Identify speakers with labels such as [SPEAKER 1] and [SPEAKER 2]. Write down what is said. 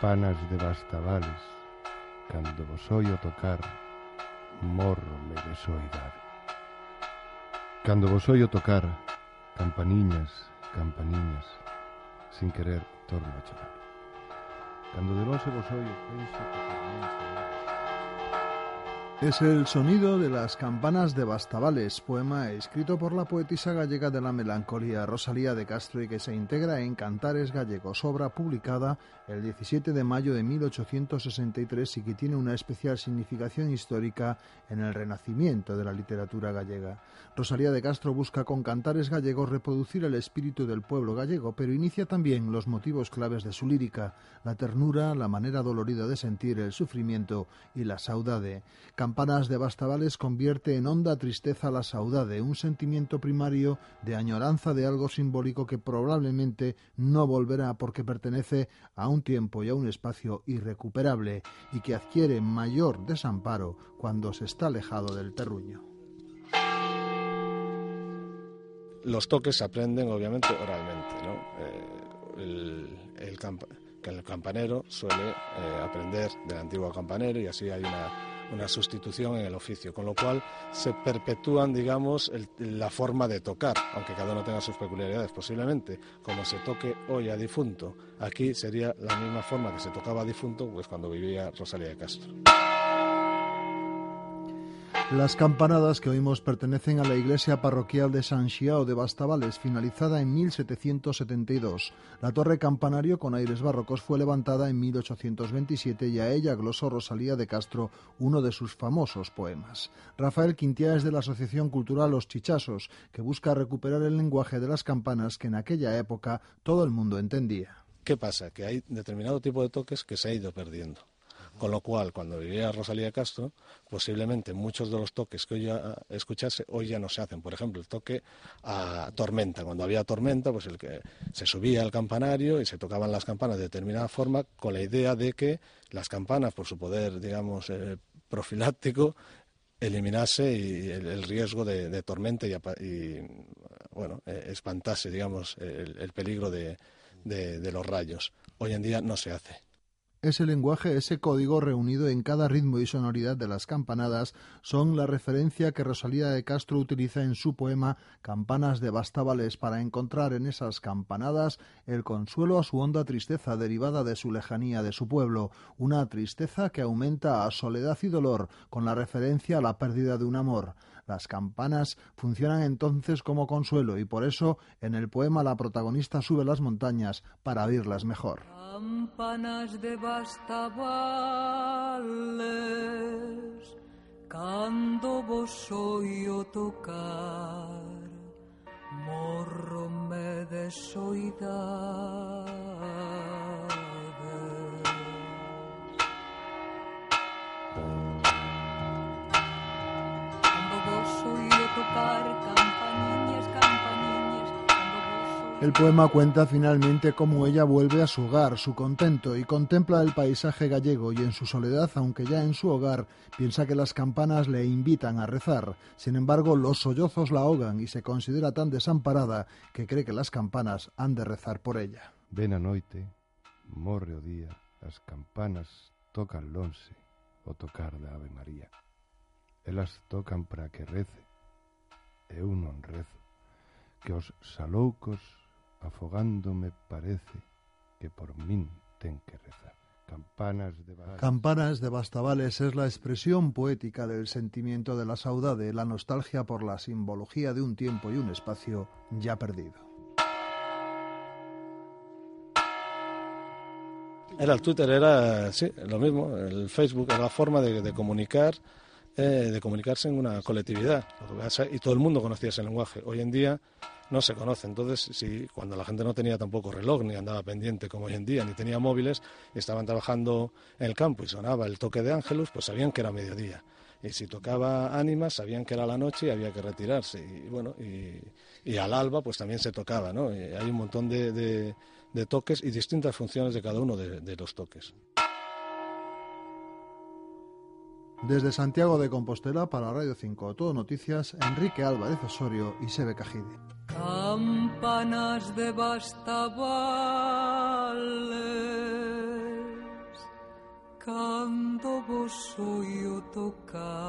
[SPEAKER 1] campanas de bastavales cando vos oio tocar, morrome de soidade. Cando vos oio tocar, campaniñas, campaniñas, sin querer torno a chorar. Cando de longe vos oio, penso que...
[SPEAKER 2] Es el sonido de las campanas de Bastavales, poema escrito por la poetisa gallega de la melancolía Rosalía de Castro y que se integra en Cantares Gallegos, obra publicada el 17 de mayo de 1863 y que tiene una especial significación histórica en el renacimiento de la literatura gallega. Rosalía de Castro busca con Cantares Gallegos reproducir el espíritu del pueblo gallego, pero inicia también los motivos claves de su lírica, la ternura, la manera dolorida de sentir el sufrimiento y la saudade. Campanas de Bastavales convierte en honda tristeza la saudade, un sentimiento primario de añoranza de algo simbólico que probablemente no volverá porque pertenece a un tiempo y a un espacio irrecuperable y que adquiere mayor desamparo cuando se está alejado del terruño.
[SPEAKER 3] Los toques se aprenden obviamente oralmente, ¿no? Eh, el, campanero suele eh, aprender del antiguo campanero y así hay una una sustitución en el oficio, con lo cual se perpetúan, digamos, el, la forma de tocar, aunque cada uno tenga sus peculiaridades. Posiblemente, como se toque hoy a difunto, aquí sería la misma forma que se tocaba a difunto, pues cuando vivía Rosalía de Castro.
[SPEAKER 2] Las campanadas que oímos pertenecen a la iglesia parroquial de San Xiao de Bastavales, finalizada en 1772. La torre campanario con aires barrocos fue levantada en 1827 y a ella glosó Rosalía de Castro uno de sus famosos poemas. Rafael Quintia es de la Asociación Cultural Los Chichasos, que busca recuperar el lenguaje de las campanas que en aquella época todo el mundo entendía.
[SPEAKER 3] ¿Qué pasa? Que hay determinado tipo de toques que se ha ido perdiendo. Con lo cual, cuando vivía Rosalía Castro, posiblemente muchos de los toques que hoy ya escuchase, hoy ya no se hacen. Por ejemplo, el toque a tormenta. Cuando había tormenta, pues el que se subía al campanario y se tocaban las campanas de determinada forma con la idea de que las campanas, por su poder, digamos, eh, profiláctico, eliminase y el, riesgo de, tormenta y, y bueno, eh, espantase, digamos, el, el peligro de los rayos. Hoy en día no se hace.
[SPEAKER 2] Ese lenguaje, ese código reunido en cada ritmo y sonoridad de las campanadas son la referencia que Rosalía de Castro utiliza en su poema Campanas de Bastavales para encontrar en esas campanadas el consuelo a su honda tristeza derivada de su lejanía de su pueblo, una tristeza que aumenta a soledad y dolor con la referencia a la pérdida de un amor. Las campanas funcionan entonces como consuelo y por eso en el poema la protagonista sube las montañas para oírlas mejor.
[SPEAKER 4] Campanas de vos oio tocar, morrome de
[SPEAKER 2] El poema cuenta finalmente cómo ella vuelve a su hogar, su contento, y contempla el paisaje gallego y en su soledad, aunque ya en su hogar, piensa que las campanas le invitan a rezar. Sin embargo, los sollozos la ahogan y se considera tan desamparada que cree que las campanas han de rezar por ella.
[SPEAKER 1] Ven a noite, morre o día, as campanas tocan lonse o tocar da Ave María. Elas tocan para que rece, e non rezo, que os saloucos afogándome parece que por min ten que rezar. Campanas de Bastavales.
[SPEAKER 2] Campanas de Bastavales es la expresión poética del sentimiento de la saudade, la nostalgia por la simbología de un tiempo y un espacio ya perdido.
[SPEAKER 3] Era el Twitter, era sí, lo mismo, el Facebook era la forma de, de comunicar, eh, de comunicarse en una colectividad. Y todo el mundo conocía ese lenguaje. Hoy en día no se conoce. Entonces, si cuando la gente no tenía tampoco reloj, ni andaba pendiente como hoy en día, ni tenía móviles, y estaban trabajando en el campo y sonaba el toque de ángelus, pues sabían que era mediodía. Y si tocaba ánimas, sabían que era la noche y había que retirarse. Y bueno, y, al alba, pues también se tocaba, ¿no? Hay un montón de, toques y distintas funciones de cada uno de los toques.
[SPEAKER 2] Desde Santiago de Compostela para Radio 5, Todo Noticias, Enrique Álvarez Osorio y Sebe Cajide.
[SPEAKER 4] Campanas de Bastavales cando vos oio tocar